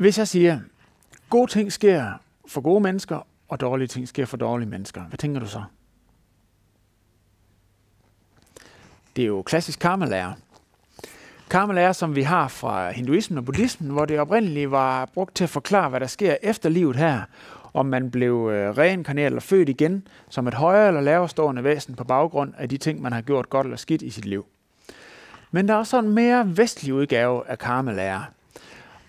Hvis jeg siger, gode ting sker for gode mennesker, og dårlige ting sker for dårlige mennesker, hvad tænker du så? Det er jo klassisk karmalærer. Karmalærer, Karma-lærer, som vi har fra hinduismen og buddhismen, hvor det oprindeligt var brugt til at forklare, hvad der sker efter livet her, om man blev øh, reinkarneret eller født igen som et højere eller lavere stående væsen på baggrund af de ting, man har gjort godt eller skidt i sit liv. Men der er også en mere vestlig udgave af karmalærer,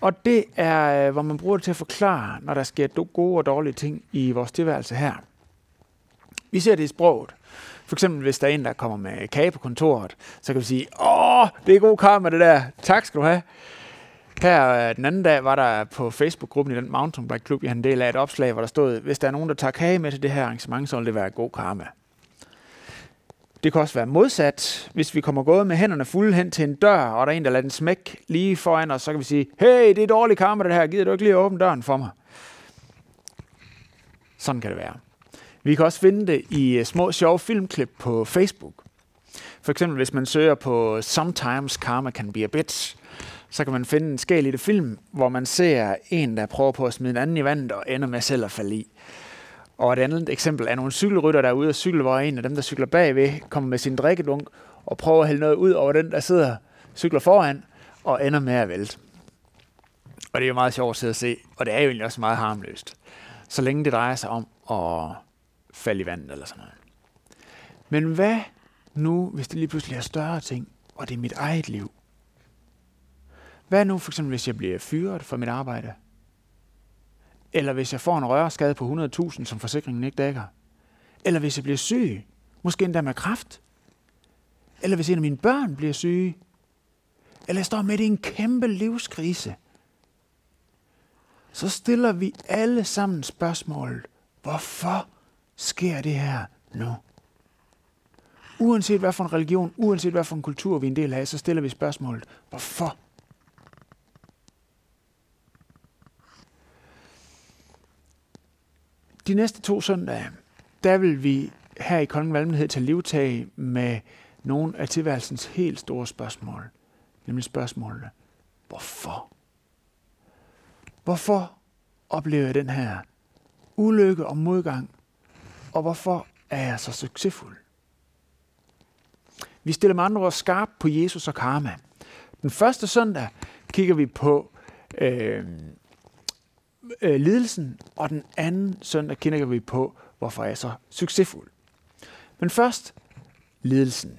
og det er, øh, hvor man bruger det til at forklare, når der sker gode og dårlige ting i vores tilværelse her. Vi ser det i sproget. For eksempel, hvis der er en, der kommer med kage på kontoret, så kan vi sige, åh, det er god karma det der, tak skal du have. Her øh, den anden dag var der på Facebook-gruppen i den mountainbike klub, jeg har en del af et opslag, hvor der stod, hvis der er nogen, der tager kage med til det her arrangement, så vil det være god karma. Det kan også være modsat. Hvis vi kommer gået med hænderne fulde hen til en dør, og der er en, der lader den smæk lige foran os, så kan vi sige, hey, det er dårlig karma det her, gider du ikke lige åbne døren for mig? Sådan kan det være. Vi kan også finde det i øh, små sjove filmklip på Facebook. For eksempel hvis man søger på Sometimes Karma Can Be A Bitch, så kan man finde en skæl i det film, hvor man ser en, der prøver på at smide en anden i vandet og ender med selv at falde i. Og et andet eksempel er nogle cykelrytter, der er ude og cykle, hvor en af dem, der cykler bagved, kommer med sin drikkedunk og prøver at hælde noget ud over den, der sidder cykler foran, og ender med at vælte. Og det er jo meget sjovt at sidde og se, og det er jo egentlig også meget harmløst. Så længe det drejer sig om at falde i vandet eller sådan noget. Men hvad nu, hvis det lige pludselig er større ting, og det er mit eget liv? Hvad nu for eksempel, hvis jeg bliver fyret fra mit arbejde? Eller hvis jeg får en rørskade på 100.000, som forsikringen ikke dækker? Eller hvis jeg bliver syg? Måske endda med kraft? Eller hvis en af mine børn bliver syge? Eller jeg står midt i en kæmpe livskrise? Så stiller vi alle sammen spørgsmålet, hvorfor sker det her nu? Uanset hvad for en religion, uanset hvad for en kultur vi er en del af, så stiller vi spørgsmålet, hvorfor De næste to søndage, der vil vi her i Kongen Valmenhed tage livtag med nogle af tilværelsens helt store spørgsmål. Nemlig spørgsmålene, hvorfor? Hvorfor oplever jeg den her ulykke og modgang? Og hvorfor er jeg så succesfuld? Vi stiller med andre ord skarp på Jesus og karma. Den første søndag kigger vi på øh, øh, lidelsen, og den anden søndag kigger vi på, hvorfor jeg er så succesfuld. Men først lidelsen.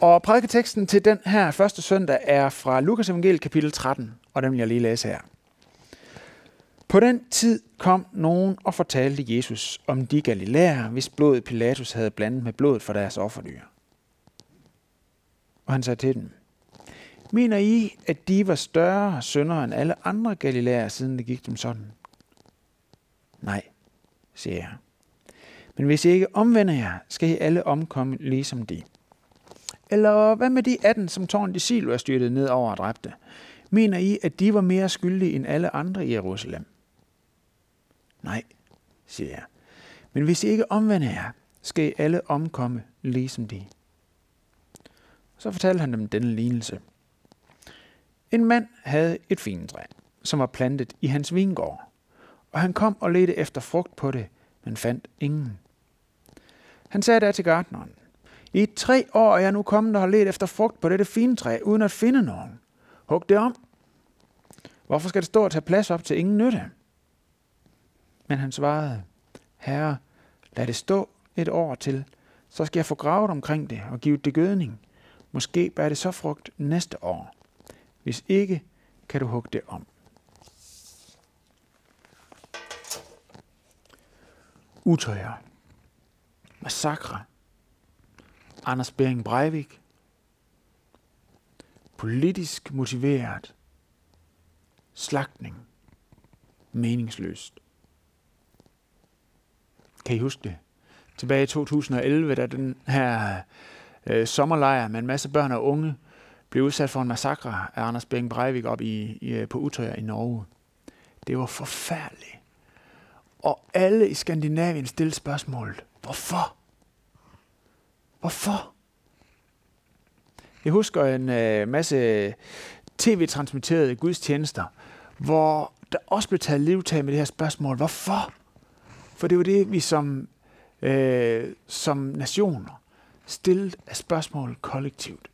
Og prædiketeksten til den her første søndag er fra Lukas evangeliet kapitel 13, og den vil jeg lige læse her. På den tid kom nogen og fortalte Jesus om de galilæer, hvis blodet Pilatus havde blandet med blodet for deres offerdyr. Og han sagde til dem, Mener I, at de var større sønder end alle andre galilæer, siden det gik dem sådan? Nej, siger jeg. Men hvis I ikke omvender jer, skal I alle omkomme ligesom de. Eller hvad med de 18, som tårn de Silo er styrtet ned over og dræbte? Mener I, at de var mere skyldige end alle andre i Jerusalem? Nej, siger jeg. Men hvis I ikke omvender jer, skal I alle omkomme ligesom de. Så fortalte han dem denne lignelse. En mand havde et fintræ, som var plantet i hans vingård, og han kom og ledte efter frugt på det, men fandt ingen. Han sagde da til gartneren, i tre år er jeg nu kommet og har let efter frugt på dette fintræ, uden at finde nogen. Hug det om. Hvorfor skal det stå og tage plads op til ingen nytte? Men han svarede, Herre, lad det stå et år til, så skal jeg få gravet omkring det og give det gødning. Måske bærer det så frugt næste år. Hvis ikke, kan du hugge det om. Utøjer. Massakre. Anders Bering Breivik. Politisk motiveret. Slagtning. Meningsløst. Kan I huske det? Tilbage i 2011, da den her øh, sommerlejr med en masse børn og unge blev udsat for en massakre af Anders Bering Breivik op i, i, øh, på Utøya i Norge. Det var forfærdeligt. Og alle i Skandinavien stillede spørgsmålet, hvorfor? Hvorfor? Jeg husker en øh, masse tv-transmitterede gudstjenester, hvor der også blev taget livtag med det her spørgsmål, hvorfor? For det var det, vi som, øh, som nationer stillede af spørgsmål kollektivt.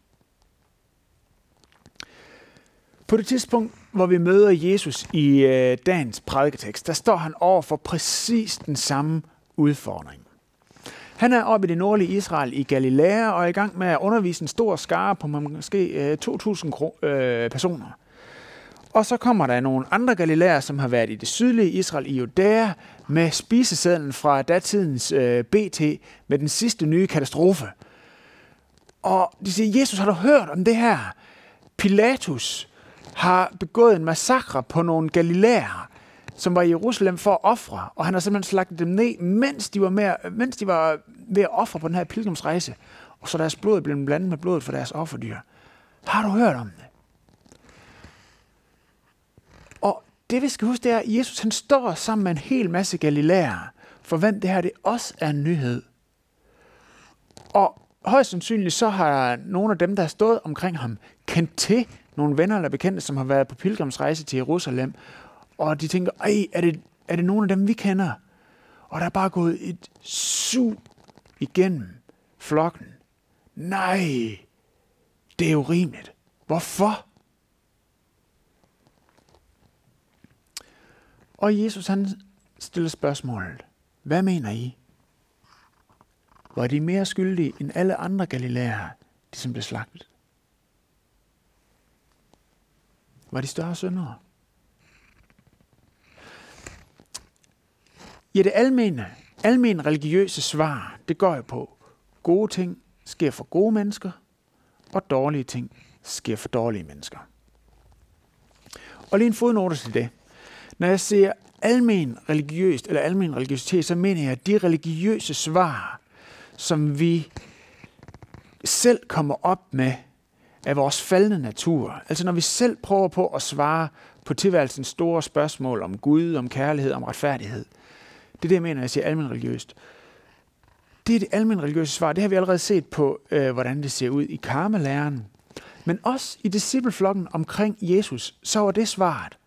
På det tidspunkt, hvor vi møder Jesus i øh, dagens prædiketekst, der står han over for præcis den samme udfordring. Han er oppe i det nordlige Israel i Galilea og er i gang med at undervise en stor skare på måske øh, 2.000 øh, personer. Og så kommer der nogle andre galilæer, som har været i det sydlige Israel i Judæa med spisesedlen fra datidens øh, BT med den sidste nye katastrofe. Og de siger, Jesus, har du hørt om det her? Pilatus har begået en massakre på nogle galilæer, som var i Jerusalem for at ofre, og han har simpelthen slagtet dem ned, mens de var, med, mens de var ved at ofre på den her pilgrimsrejse, og så deres blod blev blandet med blodet for deres offerdyr. Har du hørt om det? Og det vi skal huske, det er, at Jesus han står sammen med en hel masse galilæer, for hvem det her det også er en nyhed. Og højst sandsynligt så har nogle af dem, der har stået omkring ham, kendt til nogle venner eller bekendte, som har været på pilgrimsrejse til Jerusalem, og de tænker, ej, er det, er det nogen af dem, vi kender? Og der er bare gået et sug igennem flokken. Nej, det er urimeligt. Hvorfor? Og Jesus han stiller spørgsmålet, hvad mener I? Var de mere skyldige end alle andre galilæer, de som blev slagtet? Var de større syndere? Ja, det almene, almene religiøse svar, det går jo på, gode ting sker for gode mennesker, og dårlige ting sker for dårlige mennesker. Og lige en fodnote til det. Når jeg siger almen religiøst eller almen religiøsitet, så mener jeg, at de religiøse svar, som vi selv kommer op med af vores faldende natur. Altså når vi selv prøver på at svare på tilværelsens store spørgsmål om Gud, om kærlighed, om retfærdighed. Det er det, jeg mener, jeg siger almen religiøst. Det er det almen religiøse svar. Det har vi allerede set på, øh, hvordan det ser ud i karmelæren. Men også i discipleflokken omkring Jesus, så var det svaret.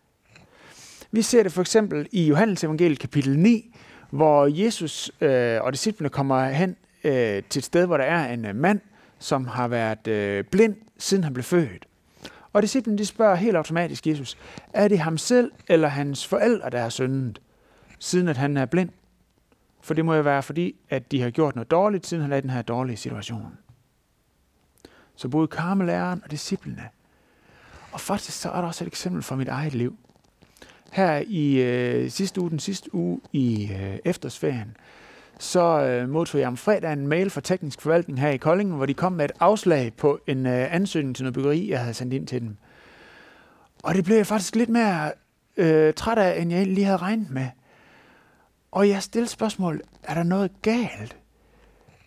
Vi ser det for eksempel i Johannes evangeliet kapitel 9, hvor Jesus øh, og disciplene kommer hen øh, til et sted, hvor der er en øh, mand, som har været øh, blind, siden han blev født. Og disciplen de spørger helt automatisk Jesus, er det ham selv eller hans forældre, der har syndet, siden at han er blind? For det må jo være fordi, at de har gjort noget dårligt, siden han er i den her dårlige situation. Så både karmelæreren og disciplene. Og faktisk så er der også et eksempel fra mit eget liv. Her i øh, sidste uge, den sidste uge i øh, efterårsferien, så øh, modtog jeg om fredag en mail fra teknisk forvaltning her i Kolding, hvor de kom med et afslag på en øh, ansøgning til noget byggeri, jeg havde sendt ind til dem. Og det blev jeg faktisk lidt mere øh, træt af, end jeg lige havde regnet med. Og jeg stillede spørgsmål, er der noget galt,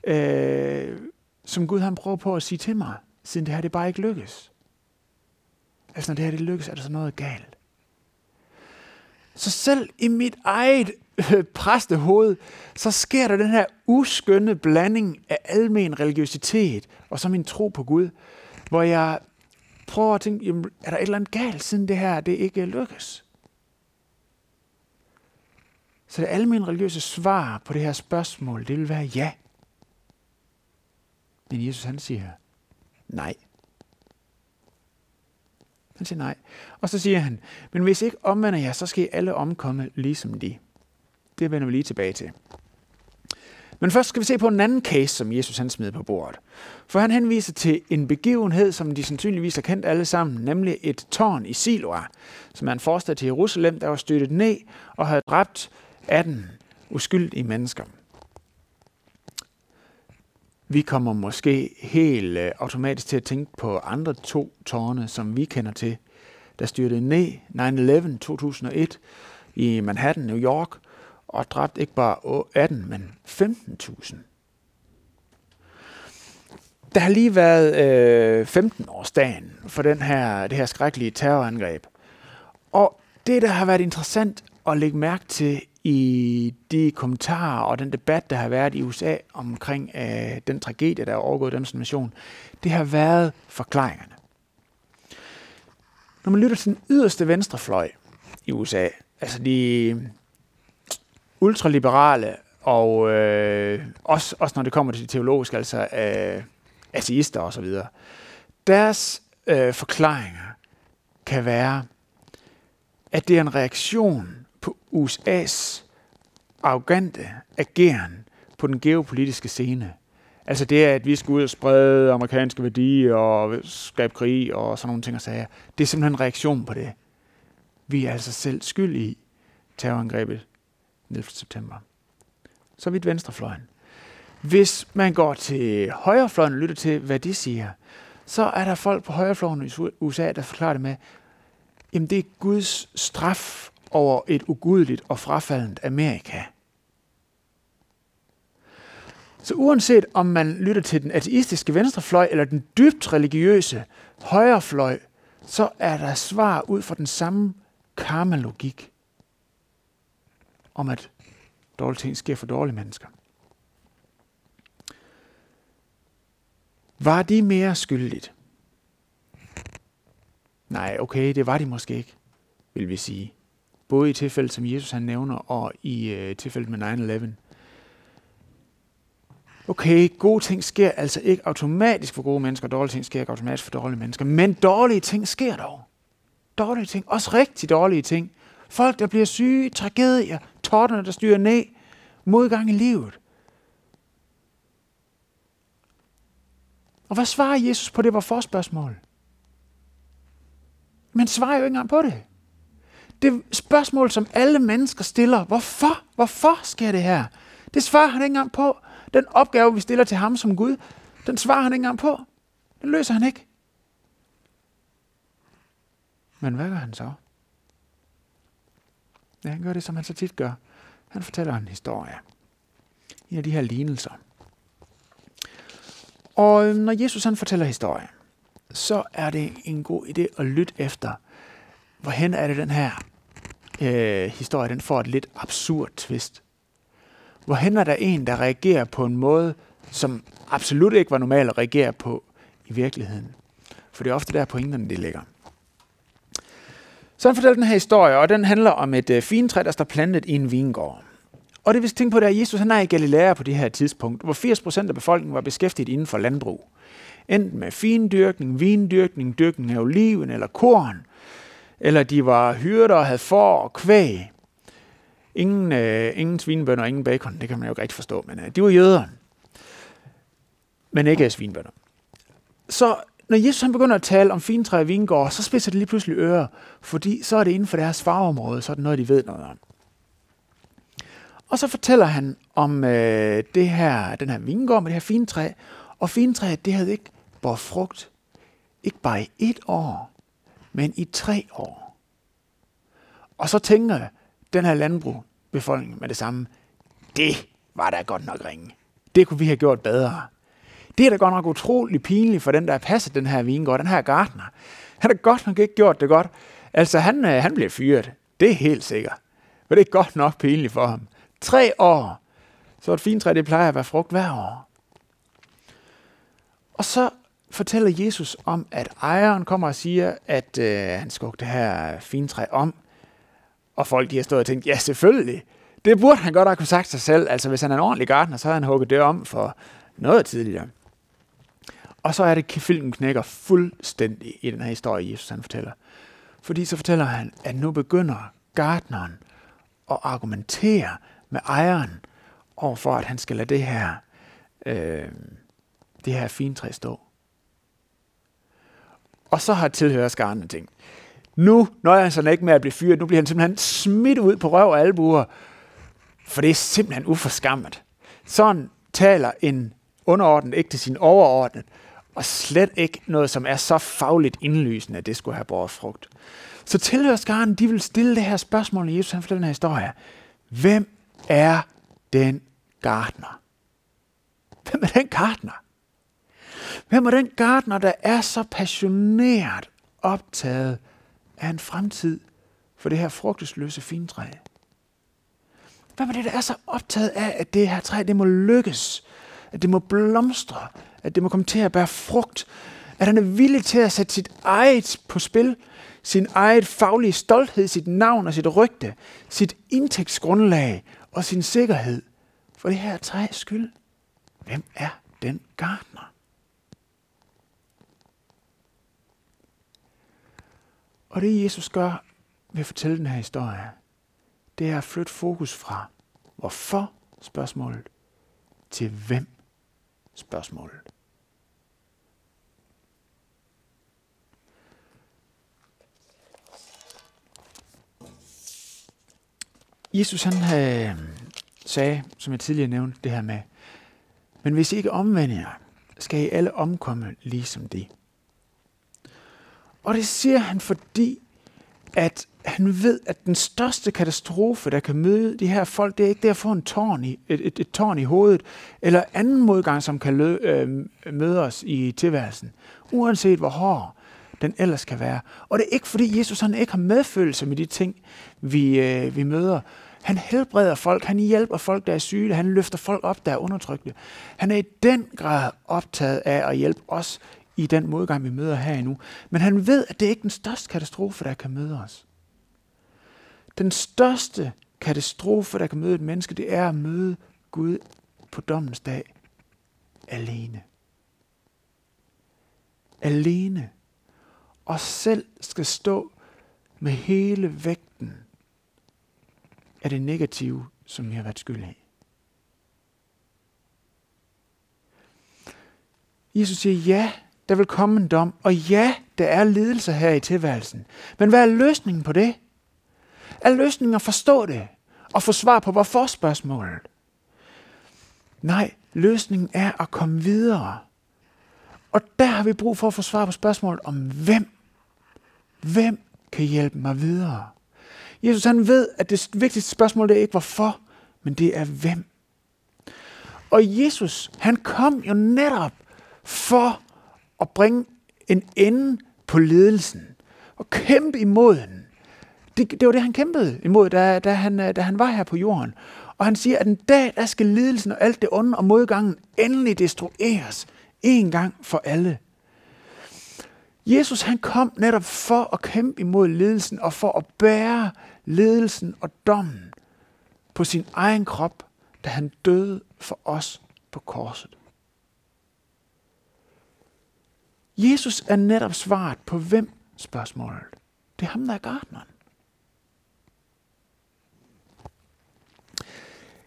øh, som Gud han prøver på at sige til mig, siden det her det bare ikke lykkes? Altså når det her det lykkes, er der så noget galt? Så selv i mit eget øh, præstehoved, så sker der den her uskønne blanding af almen religiøsitet og så min tro på Gud, hvor jeg prøver at tænke, jamen, er der et eller andet galt, siden det her det ikke lykkes? Så det almen religiøse svar på det her spørgsmål, det vil være ja. Men Jesus han siger nej. Han siger nej. Og så siger han, men hvis ikke omvender jer, så skal I alle omkomme ligesom de. Det vender vi lige tilbage til. Men først skal vi se på en anden case, som Jesus han smed på bordet. For han henviser til en begivenhed, som de sandsynligvis har kendt alle sammen, nemlig et tårn i Siloa, som er en forstad til Jerusalem, der var støttet ned og havde dræbt 18 uskyldige mennesker. Vi kommer måske helt øh, automatisk til at tænke på andre to tårne, som vi kender til, der styrtede ned 9-11 2001 i Manhattan, New York, og dræbte ikke bare 18, men 15.000. Der har lige været øh, 15-årsdagen for den her, det her skrækkelige terrorangreb. Og det, der har været interessant at lægge mærke til i de kommentarer og den debat, der har været i USA omkring øh, den tragedie, der er overgået den mission, det har været forklaringerne. Når man lytter til den yderste venstrefløj, i USA. Altså de ultraliberale, og øh, også, også når det kommer til det teologiske, altså øh, ateister og så videre. Deres øh, forklaringer kan være, at det er en reaktion USA's arrogante ageren på den geopolitiske scene. Altså det, at vi skal ud og sprede amerikanske værdier og skabe krig og sådan nogle ting og sager. Det er simpelthen en reaktion på det. Vi er altså selv skyld i terrorangrebet 11. september. Så vidt venstrefløjen. Hvis man går til højrefløjen og lytter til, hvad de siger, så er der folk på højrefløjen i USA, der forklarer det med, jamen det er Guds straf over et ugudeligt og frafaldent Amerika. Så uanset om man lytter til den ateistiske venstrefløj eller den dybt religiøse højrefløj, så er der svar ud fra den samme karmalogik om, at dårlige ting sker for dårlige mennesker. Var de mere skyldigt? Nej, okay, det var de måske ikke, vil vi sige. Både i tilfældet, som Jesus han nævner, og i øh, tilfældet med 9-11. Okay, gode ting sker altså ikke automatisk for gode mennesker, og dårlige ting sker ikke automatisk for dårlige mennesker, men dårlige ting sker dog. Dårlige ting, også rigtig dårlige ting. Folk, der bliver syge, tragedier, tårterne, der styrer ned, modgang i livet. Og hvad svarer Jesus på det, var forspørgsmål? Men svarer jo ikke engang på det. Det spørgsmål, som alle mennesker stiller, hvorfor? Hvorfor sker det her? Det svarer han ikke engang på. Den opgave, vi stiller til ham som Gud, den svarer han ikke engang på. Den løser han ikke. Men hvad gør han så? Ja, han gør det, som han så tit gør. Han fortæller en historie. En af de her lignelser. Og øhm, når Jesus han fortæller historie, så er det en god idé at lytte efter, hvorhen er det den her øh, historie, den får et lidt absurd twist. Hvorhen er der en, der reagerer på en måde, som absolut ikke var normal at reagere på i virkeligheden. For det er ofte der pointerne, det ligger. Så han fortæller den her historie, og den handler om et øh, fintræ, der står plantet i en vingård. Og det vi skal tænke på, det er, at Jesus han er i Galilea på det her tidspunkt, hvor 80% af befolkningen var beskæftiget inden for landbrug. Enten med findyrkning, vindyrkning, dyrkning af oliven eller korn, eller de var hyrder og havde får og kvæg. Ingen, øh, ingen svinebønder og ingen bacon, det kan man jo ikke rigtig forstå, men øh, de var jøder. Men ikke svinebønder. Så når Jesus han begynder at tale om fintræ og vingård, så spidser det lige pludselig ører, fordi så er det inden for deres farveområde, så er det noget, de ved noget om. Og så fortæller han om øh, det her, den her vingård med det her fintræ, og fintræet, det havde ikke båret frugt, ikke bare i et år, men i tre år. Og så tænker jeg, den her landbrugbefolkning med det samme, det var da godt nok ringe. Det kunne vi have gjort bedre. Det er da godt nok utrolig pinligt for den, der har passet den her vingård, den her gartner. Han har godt nok ikke gjort det godt. Altså, han, øh, han bliver fyret. Det er helt sikkert. Men det er godt nok pinligt for ham. Tre år. Så et fint træ, det plejer at være frugt hver år. Og så fortæller Jesus om, at ejeren kommer og siger, at øh, han skal det her fintræ om. Og folk de har stået og tænkt, ja selvfølgelig, det burde han godt have kunne sagt sig selv. Altså hvis han er en ordentlig gartner, så havde han hugget det om for noget tidligere. Og så er det, at filmen knækker fuldstændig i den her historie, Jesus han fortæller. Fordi så fortæller han, at nu begynder gartneren at argumentere med ejeren overfor, at han skal lade det her, øh, det her fintræ stå. Og så har tilhørerskaren tænkt, nu nøjer han sig ikke med at blive fyret, nu bliver han simpelthen smidt ud på røv og albuer, for det er simpelthen uforskammet. Sådan taler en underordnet ikke til sin overordnet, og slet ikke noget, som er så fagligt indlysende, at det skulle have båret frugt. Så tilhørskaren, de vil stille det her spørgsmål, når Jesus han den her historie. Hvem er den gartner? Hvem er den gartner? Hvem er den gartner, der er så passioneret optaget af en fremtid for det her frugtesløse fintræ? Hvem er det, der er så optaget af, at det her træ, det må lykkes, at det må blomstre, at det må komme til at bære frugt, At han er villig til at sætte sit eget på spil, sin eget faglige stolthed, sit navn og sit rygte, sit indtægtsgrundlag og sin sikkerhed for det her træs skyld. Hvem er den gartner? Og det Jesus gør ved at fortælle den her historie, det er at flytte fokus fra hvorfor spørgsmålet til hvem spørgsmålet. Jesus han øh, sagde, som jeg tidligere nævnte, det her med, men hvis I ikke omvender jer, skal I alle omkomme ligesom det. Og det siger han, fordi at han ved, at den største katastrofe, der kan møde de her folk, det er ikke det at få en tårn i, et, et, et tårn i hovedet, eller anden modgang, som kan lø, øh, møde os i tilværelsen, uanset hvor hård den ellers kan være. Og det er ikke, fordi Jesus han ikke har medfølelse med de ting, vi, øh, vi møder. Han helbreder folk, han hjælper folk, der er syge, han løfter folk op, der er undertrykte. Han er i den grad optaget af at hjælpe os i den modgang, vi møder her endnu. Men han ved, at det er ikke den største katastrofe, der kan møde os. Den største katastrofe, der kan møde et menneske, det er at møde Gud på dommens dag alene. Alene. Og selv skal stå med hele vægten af det negative, som vi har været skyld i. Jesus siger, ja, der vil komme en dom, og ja, der er lidelse her i tilværelsen. Men hvad er løsningen på det? Er løsningen at forstå det og få svar på hvorfor spørgsmålet? Nej, løsningen er at komme videre. Og der har vi brug for at få svar på spørgsmålet om hvem. Hvem kan hjælpe mig videre? Jesus han ved, at det vigtigste spørgsmål det er ikke hvorfor, men det er hvem. Og Jesus, han kom jo netop for at bringe en ende på ledelsen og kæmpe imod den. Det, det var det, han kæmpede imod, da, da, han, da han var her på jorden. Og han siger, at en dag, der skal lidelsen og alt det onde og modgangen endelig destrueres en gang for alle. Jesus han kom netop for at kæmpe imod lidelsen og for at bære ledelsen og dommen på sin egen krop, da han døde for os på korset. Jesus er netop svaret på hvem spørgsmålet. Det er ham, der er gartneren.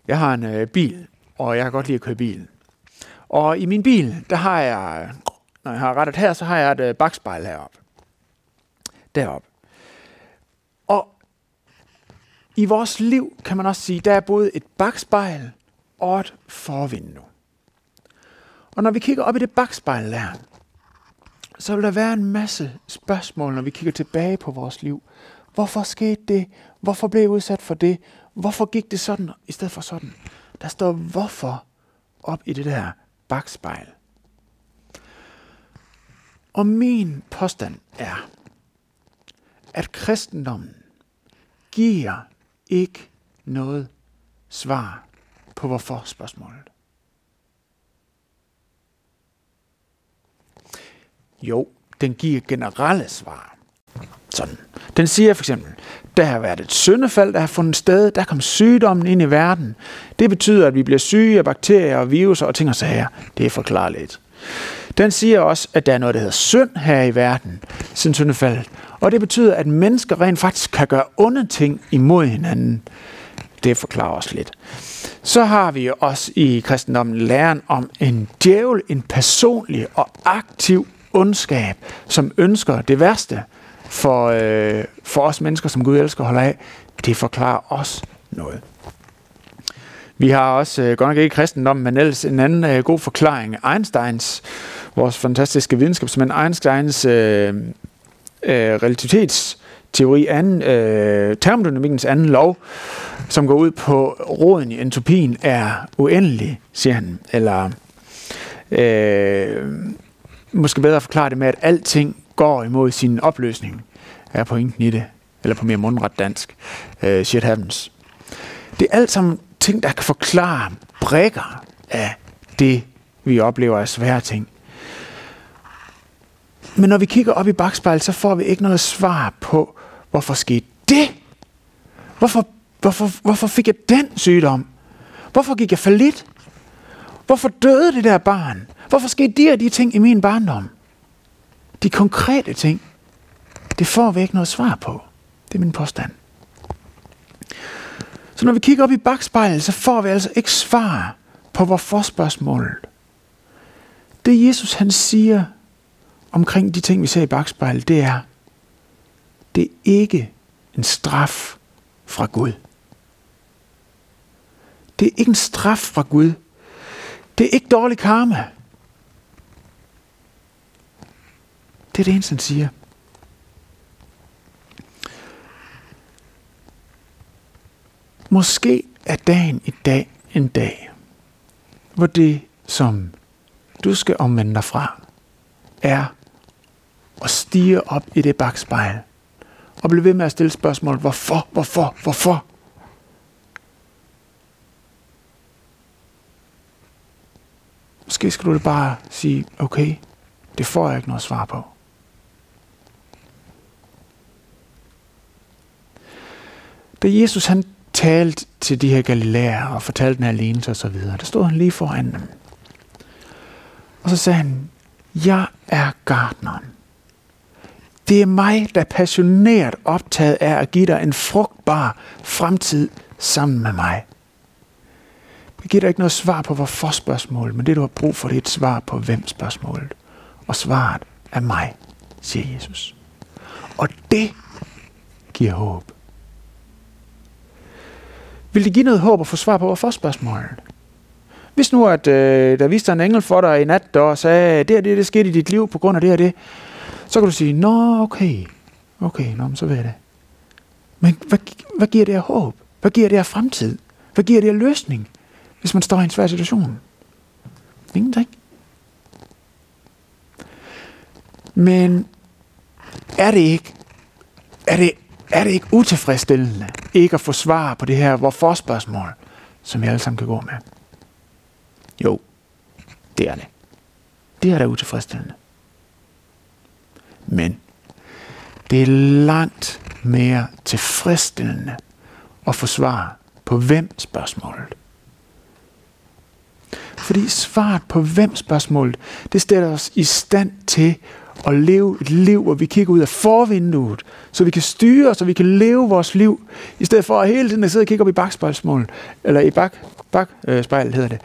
Jeg har en øh, bil, og jeg kan godt lide at køre bil. Og i min bil, der har jeg, når jeg har rettet her, så har jeg et øh, bagspejl heroppe. Deroppe. Og i vores liv, kan man også sige, der er både et bagspejl og et forvindue. Og når vi kigger op i det bagspejl der, så vil der være en masse spørgsmål, når vi kigger tilbage på vores liv. Hvorfor skete det? Hvorfor blev jeg udsat for det? Hvorfor gik det sådan i stedet for sådan? Der står hvorfor op i det der bagspejl. Og min påstand er, at kristendommen giver ikke noget svar på hvorfor spørgsmålet. Jo, den giver generelle svar. Sådan. Den siger for eksempel, der har været et syndefald, der har fundet sted, der kom sygdommen ind i verden. Det betyder, at vi bliver syge af bakterier og viruser og ting og sager. Det er forklarligt. Den siger også, at der er noget, der hedder synd her i verden, siden syndefaldet. Og det betyder, at mennesker rent faktisk kan gøre onde ting imod hinanden. Det forklarer os lidt. Så har vi også i kristendommen læren om en djævel, en personlig og aktiv ondskab, som ønsker det værste for, øh, for os mennesker, som Gud elsker at holde af, det forklarer os noget. Vi har også, øh, godt nok ikke kristendom, men ellers en anden øh, god forklaring. Einsteins, vores fantastiske videnskabsmand Einsteins øh, øh, relativitetsteori, anden, øh, termodynamikkens anden lov, som går ud på, roden i entropien er uendelig, siger han. Eller øh, måske bedre forklare det med, at alting går imod sin opløsning, er pointen i det. Eller på mere mundret dansk. Uh, shit happens. Det er alt sammen ting, der kan forklare brækker af det, vi oplever af svære ting. Men når vi kigger op i bagspejlet, så får vi ikke noget svar på, hvorfor skete det? Hvorfor, hvorfor, hvorfor fik jeg den sygdom? Hvorfor gik jeg for lidt? Hvorfor døde det der barn? Hvorfor skete de og de ting i min barndom? De konkrete ting, det får vi ikke noget svar på. Det er min påstand. Så når vi kigger op i bagspejlet, så får vi altså ikke svar på hvorfor spørgsmålet. Det Jesus han siger omkring de ting, vi ser i bagspejlet, det er, det er ikke en straf fra Gud. Det er ikke en straf fra Gud. Det er ikke dårlig karma. Det er det eneste, han siger. Måske er dagen i dag en dag, hvor det, som du skal omvende dig fra, er at stige op i det bagspejl og blive ved med at stille spørgsmål. Hvorfor? Hvorfor? Hvorfor? Måske skal du det bare sige, okay, det får jeg ikke noget svar på. Da Jesus han talte til de her galilæer og fortalte den her lignelse og så videre, der stod han lige foran dem. Og så sagde han, jeg er gardneren. Det er mig, der er passioneret optaget af at give dig en frugtbar fremtid sammen med mig. Jeg giver dig ikke noget svar på hvorfor spørgsmålet, men det du har brug for, det er et svar på hvem spørgsmålet. Og svaret er mig, siger Jesus. Og det giver håb. Vil det give noget håb at få svar på hvorfor spørgsmålet? Hvis nu, at øh, der viste en engel for dig i nat, der sagde, det er det, det skete i dit liv på grund af det og det, så kan du sige, nå okay, okay, nå, så ved jeg det. Men hvad, hvad giver det af håb? Hvad giver det af fremtid? Hvad giver det af løsning, hvis man står i en svær situation? Ingenting. Men er det ikke, er det, er det ikke utilfredsstillende ikke at få svar på det her hvorfor spørgsmål, som vi alle sammen kan gå med? Jo, det er det. Det er da utilfredsstillende. Men det er langt mere tilfredsstillende at få svar på hvem spørgsmålet. Fordi svaret på hvem spørgsmålet, det stiller os i stand til at leve et liv, hvor vi kigger ud af forvinduet, så vi kan styre, så vi kan leve vores liv, i stedet for at hele tiden at sidde og kigge op i bagspejlsmålet, eller i bag, bagspejl øh, hedder det.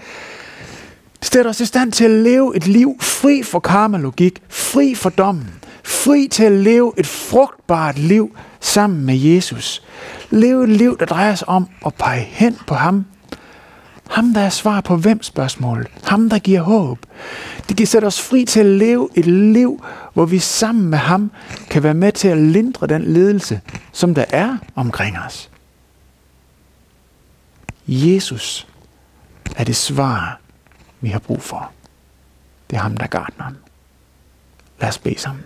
Det stiller os i stand til at leve et liv fri for karma-logik, fri for dommen, fri til at leve et frugtbart liv sammen med Jesus. Leve et liv, der drejer sig om at pege hen på ham. Ham, der er svar på hvem spørgsmål. Ham, der giver håb. Det kan sætte os fri til at leve et liv, hvor vi sammen med ham kan være med til at lindre den ledelse, som der er omkring os. Jesus er det svar, vi har brug for. Det er ham, der er gardneren. Lad os bede sammen.